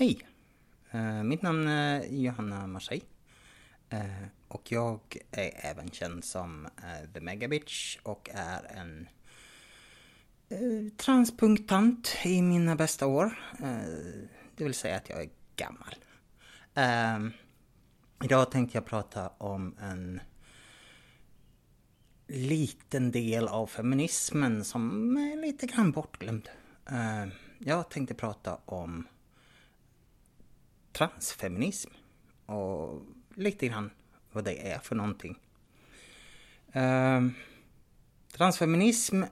Hej! Eh, mitt namn är Johanna Marseille. Eh, och jag är även känd som eh, The Megabitch och är en transpunktant i mina bästa år. Det vill säga att jag är gammal. Ehm, idag tänkte jag prata om en liten del av feminismen som är lite grann bortglömd. Ehm, jag tänkte prata om transfeminism och lite grann vad det är för någonting. Um, transfeminism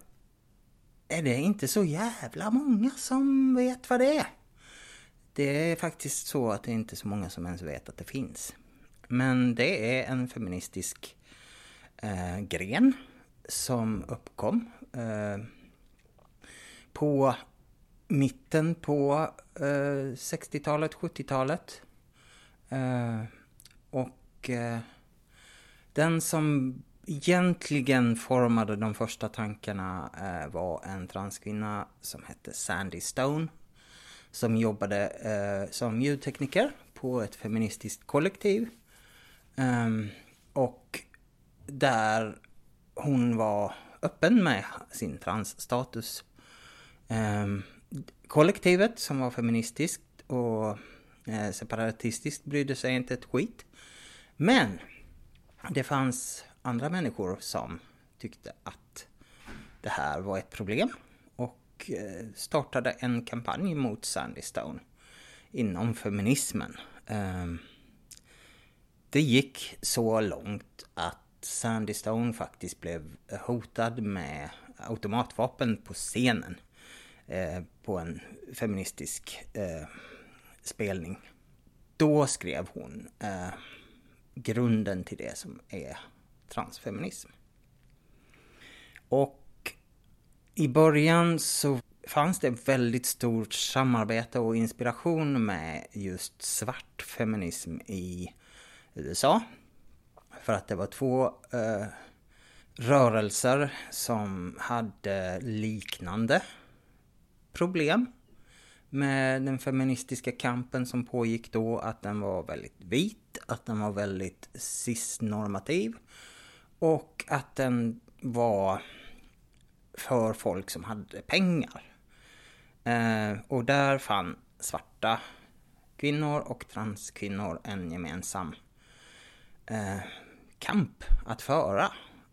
är det inte så jävla många som vet vad det är. Det är faktiskt så att det är inte så många som ens vet att det finns. Men det är en feministisk eh, gren som uppkom eh, på mitten på eh, 60-talet, 70-talet. Eh, och eh, den som egentligen formade de första tankarna eh, var en transkvinna som hette Sandy Stone. Som jobbade eh, som ljudtekniker på ett feministiskt kollektiv. Ehm, och där hon var öppen med sin transstatus. Ehm, Kollektivet som var feministiskt och eh, separatistiskt brydde sig inte ett skit. Men det fanns andra människor som tyckte att det här var ett problem och eh, startade en kampanj mot Sandy Stone inom feminismen. Ehm, det gick så långt att Sandy Stone faktiskt blev hotad med automatvapen på scenen eh, på en feministisk eh, spelning. Då skrev hon eh, grunden till det som är transfeminism. Och i början så fanns det väldigt stort samarbete och inspiration med just svart feminism i USA. För att det var två eh, rörelser som hade liknande problem med den feministiska kampen som pågick då, att den var väldigt vit, att den var väldigt cisnormativ och att den var för folk som hade pengar. Eh, och där fann svarta kvinnor och transkvinnor en gemensam eh, kamp att föra.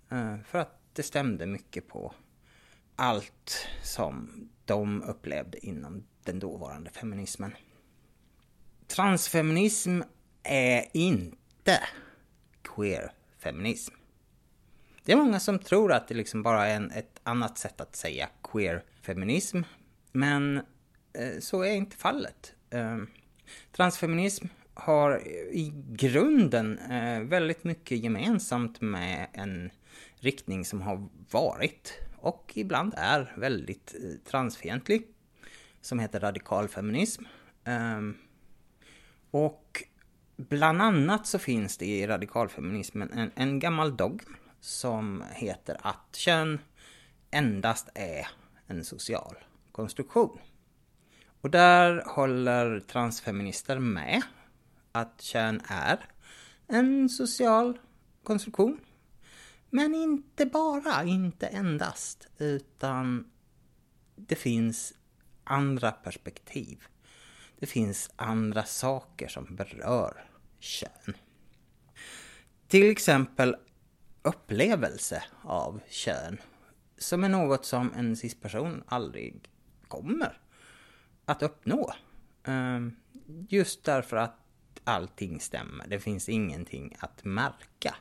Eh, för att det stämde mycket på allt som de upplevde inom den dåvarande feminismen. Transfeminism är inte queerfeminism. Det är många som tror att det liksom bara är en, ett annat sätt att säga queerfeminism. Men eh, så är inte fallet. Eh, transfeminism har i grunden eh, väldigt mycket gemensamt med en riktning som har varit och ibland är väldigt eh, transfientlig. Som heter radikalfeminism. feminism. Ehm, och bland annat så finns det i radikalfeminismen en, en gammal dogm som heter att kön endast är en social konstruktion. Och där håller transfeminister med att kön är en social konstruktion. Men inte bara, inte endast, utan det finns andra perspektiv. Det finns andra saker som berör kön. Till exempel upplevelse av kön. Som är något som en cisperson aldrig kommer att uppnå. Ehm, just därför att allting stämmer. Det finns ingenting att märka.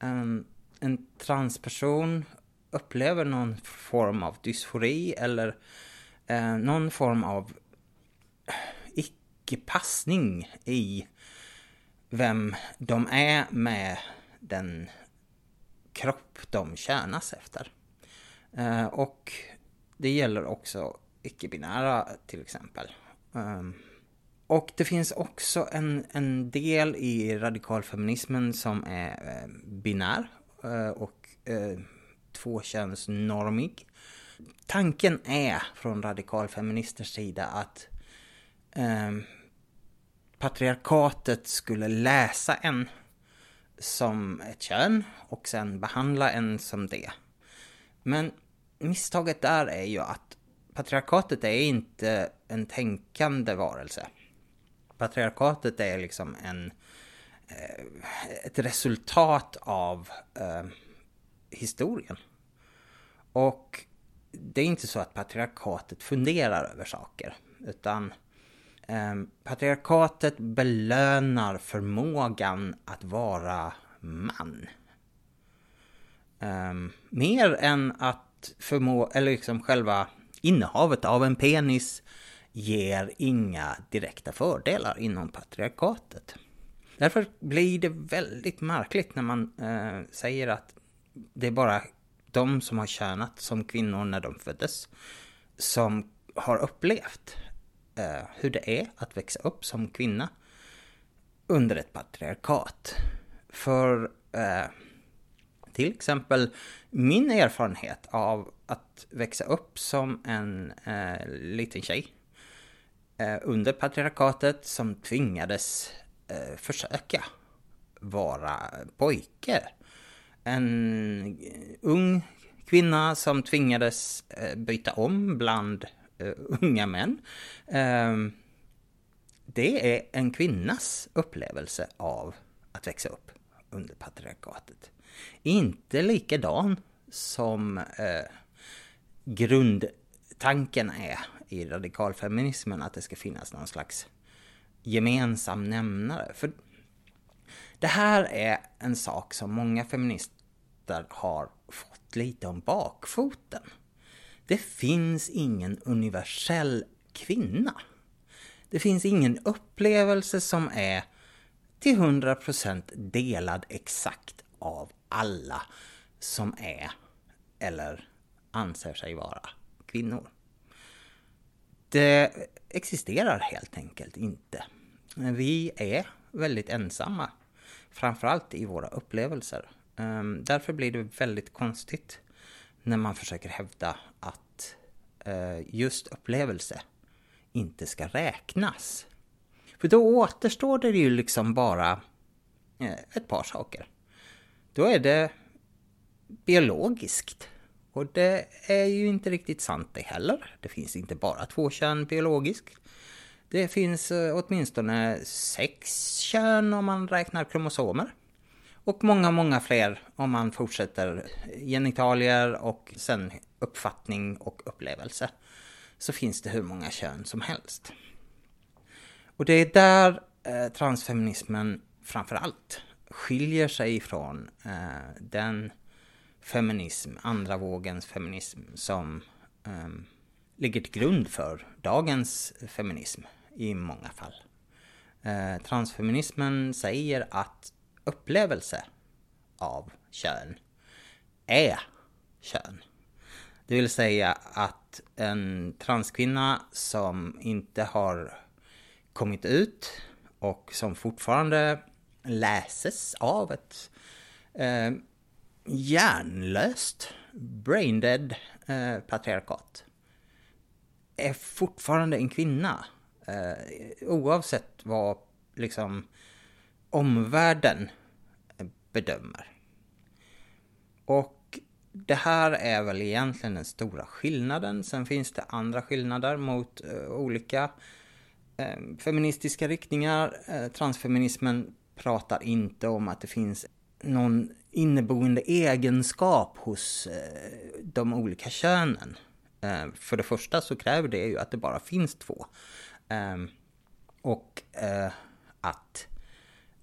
Ehm, en transperson upplever någon form av dysfori eller eh, någon form av icke-passning i vem de är med den kropp de tjänas efter. Eh, och det gäller också icke-binära till exempel. Um, och det finns också en, en del i radikalfeminismen som är eh, binär Eh, och eh, tvåkönsnormig. Tanken är från radikalfeministers sida att eh, patriarkatet skulle läsa en som ett kön och sen behandla en som det. Men misstaget där är ju att patriarkatet är inte en tänkande varelse. Patriarkatet är liksom en, eh, Eh, ett resultat av eh, historien. Och det är inte så att patriarkatet funderar över saker, utan eh, patriarkatet belönar förmågan att vara man. Eh, mer än att förmå, eller liksom själva innehavet av en penis ger inga direkta fördelar inom patriarkatet. Därför blir det väldigt märkligt när man eh, säger att det är bara de som har tjänat som kvinnor när de föddes som har upplevt eh, hur det är att växa upp som kvinna under ett patriarkat. För eh, till exempel min erfarenhet av att växa upp som en eh, liten tjej eh, under patriarkatet som tvingades eh, försöka vara pojke. En ung kvinna som tvingades eh, byta om bland eh, unga män. Ehm, det är en kvinnas upplevelse av att växa upp under patriarkatet. Inte likadan som eh, grundtanken är i radikalfeminismen att det ska finnas någon slags gemensam nämnare. För det här är en sak som många feminister har fått lite om bakfoten. Det finns ingen universell kvinna. Det finns ingen upplevelse som är till 100% delad exakt av alla som är eller anser sig vara kvinnor. Det existerar helt enkelt inte. Vi är väldigt ensamma, framförallt i våra upplevelser. Ehm, därför blir det väldigt konstigt när man försöker hävda att eh, just upplevelse inte ska räknas. För då återstår det ju liksom bara eh, ett par saker. Då är det biologiskt. Och det är ju inte riktigt sant det heller. Det finns inte bara två kön biologiskt. Det finns eh, åtminstone sex kön om man räknar kromosomer. Och många, många fler om man fortsätter genitalier och sen uppfattning och upplevelse. Så finns det hur många kön som helst. Och det är där eh, transfeminismen framför allt skiljer sig ifrån eh, den feminism, andra vågens feminism som um, ligger till grund för dagens feminism i många fall. Uh, transfeminismen säger att upplevelse av kön är kön. Det vill säga att en transkvinna som inte har kommit ut och som fortfarande läses av ett eh, hjärnlöst, braindead eh, patriarkat är fortfarande en kvinna. Eh, oavsett vad liksom omvärlden bedömer. Och det här är väl egentligen den stora skillnaden. Sen finns det andra skillnader mot eh, olika eh, feministiska riktningar. Eh, transfeminismen pratar inte om att det finns någon inneboende egenskap hos eh, de olika könen. Eh, för det första så kräver det ju att det bara finns två. Ehm, och eh, att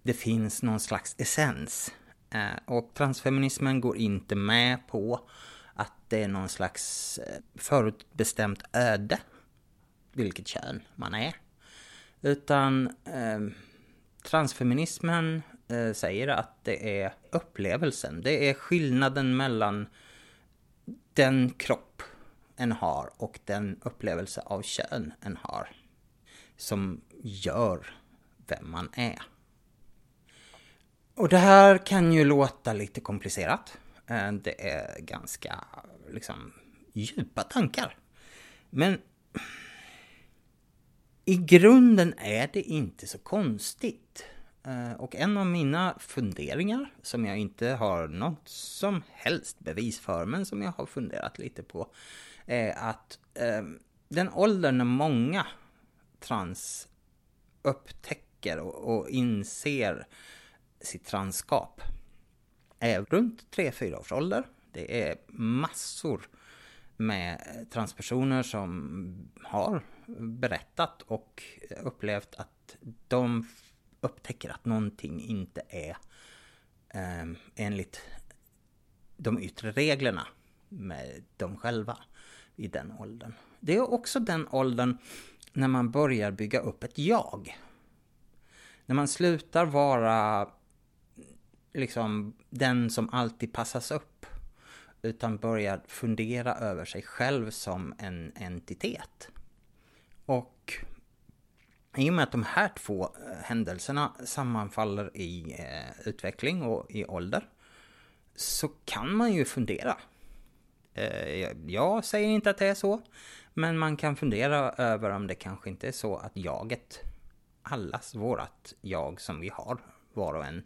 det finns någon slags essens. Eh, och transfeminismen går inte med på att det är någon slags förutbestämt öde, vilket kön man är. Utan eh, transfeminismen Eh, säger att det är upplevelsen, det är skillnaden mellan den kropp en har och den upplevelse av kön en har som gör vem man är. Och det här kan ju låta lite komplicerat. Eh, det är ganska liksom djupa tankar. Men I grunden är det inte så konstigt. Eh, och en av mina funderingar, som jag inte har något som helst bevis för, men som jag har funderat lite på, är att eh, den åldern när många trans upptäcker och, inser sitt transskap, är runt 3-4 års ålder. Det är massor med transpersoner som har berättat och upplevt att de upptäcker att någonting inte är eh, enligt de yttre reglerna med dem själva i den åldern. Det är också den åldern när man börjar bygga upp ett jag. När man slutar vara liksom den som alltid passas upp utan börjar fundera över sig själv som en entitet. Och i och med att de här två eh, händelserna sammanfaller i eh, utveckling och i ålder så kan man ju fundera. Eh, jag säger inte att det är så, men man kan fundera över om det kanske inte är så att jaget, allas vårat jag som vi har, var och en,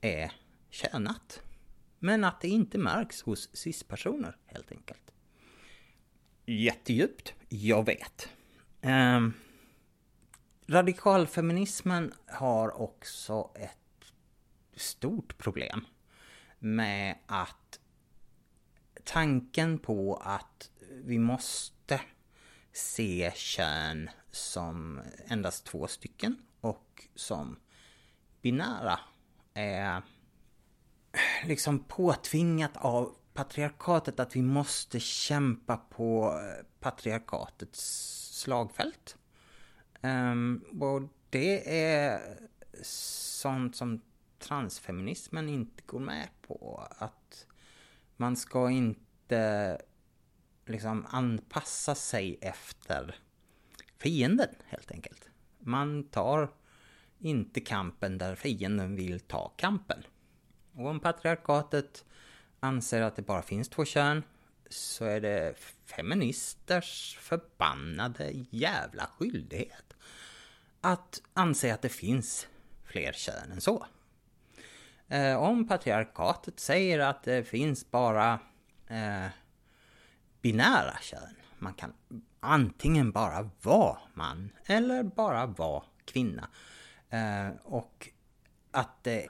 är könat. Men att det inte märks hos cis-personer, helt enkelt. Jättedjupt, jag vet. Um, radikalfeminismen har också ett stort problem med att tanken på att vi måste se kön som endast två stycken och som binära är liksom påtvingat av patriarkatet att vi måste kämpa på patriarkatets slagfält. Um, och det är sånt som transfeminismen inte går med på. Att man ska inte liksom anpassa sig efter fienden helt enkelt. Man tar inte kampen där fienden vill ta kampen. Och om patriarkatet anser att det bara finns två kön så är det feministers förbannade jävla skyldighet att anse att det finns fler kön än så. Eh, om patriarkatet säger att det finns bara eh, binära kön, man kan antingen bara vara man eller bara vara kvinna. Eh, och att det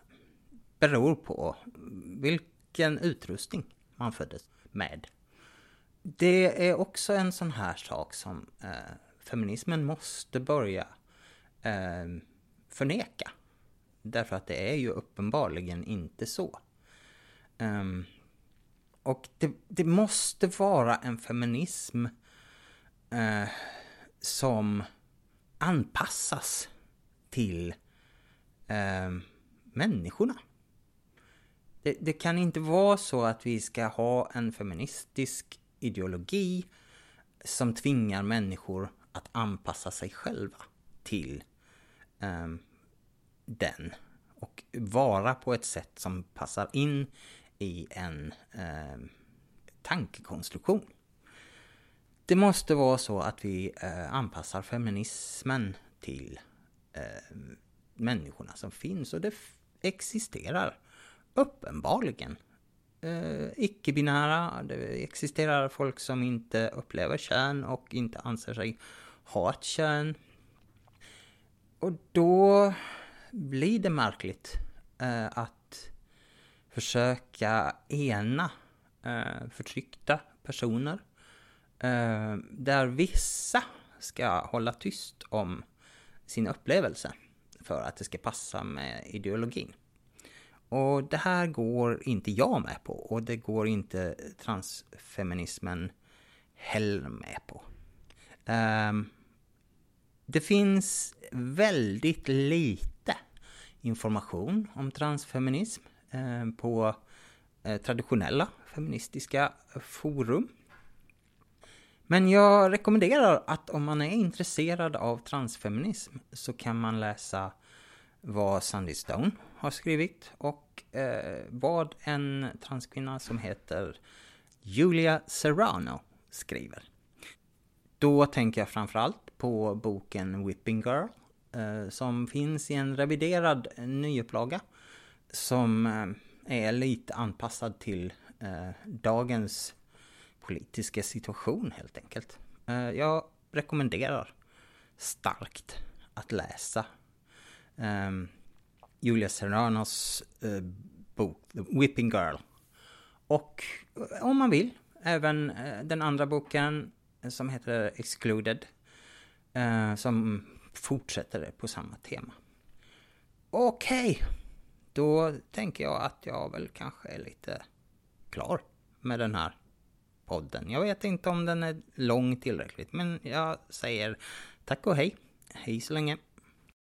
beror på vilken utrustning man föddes med. Det är också en sån här sak som eh, feminismen måste börja eh, förneka. Därför att det är ju uppenbarligen inte så. Um, och det, det, måste vara en feminism eh, som anpassas till eh, människorna. Det, det, kan inte vara så att vi ska ha en feministisk ideologi som tvingar människor att anpassa sig själva till um, den. Och vara på ett sätt som passar in i en um, tankekonstruktion. Det måste vara så att vi uh, anpassar feminismen till uh, människorna som finns och det existerar uppenbarligen eh, icke-binära. Det existerar folk som inte upplever kön och inte anser sig ha ett kön. Och då blir det märkligt eh, att försöka ena eh, förtryckta personer. Eh, där vissa ska hålla tyst om sin upplevelse för att det ska passa med ideologin. Och det här går inte jag med på och det går inte transfeminismen heller med på. Um, det finns väldigt lite information om transfeminism uh, på uh, traditionella feministiska forum. Men jag rekommenderar att om man är intresserad av transfeminism så kan man läsa vad Sandy Stone har skrivit och eh, vad en transkvinna som heter Julia Serrano skriver. då tänker jag framförallt på boken Whipping Girl eh, som finns i en reviderad nyupplaga som eh, är lite anpassad till eh, dagens politiska situation helt enkelt. Eh, jag rekommenderar starkt att läsa Ehm, Julia Serranos eh, bok The Whipping Girl. Och eh, om man vill, även eh, den andra boken som heter Excluded. Som fortsätter på samma tema. Okej, okay. då tänker jag att jag väl kanske är lite klar med den här podden. Jag vet inte om den är lång tillräckligt, men jag säger tack och hej. Hej så länge.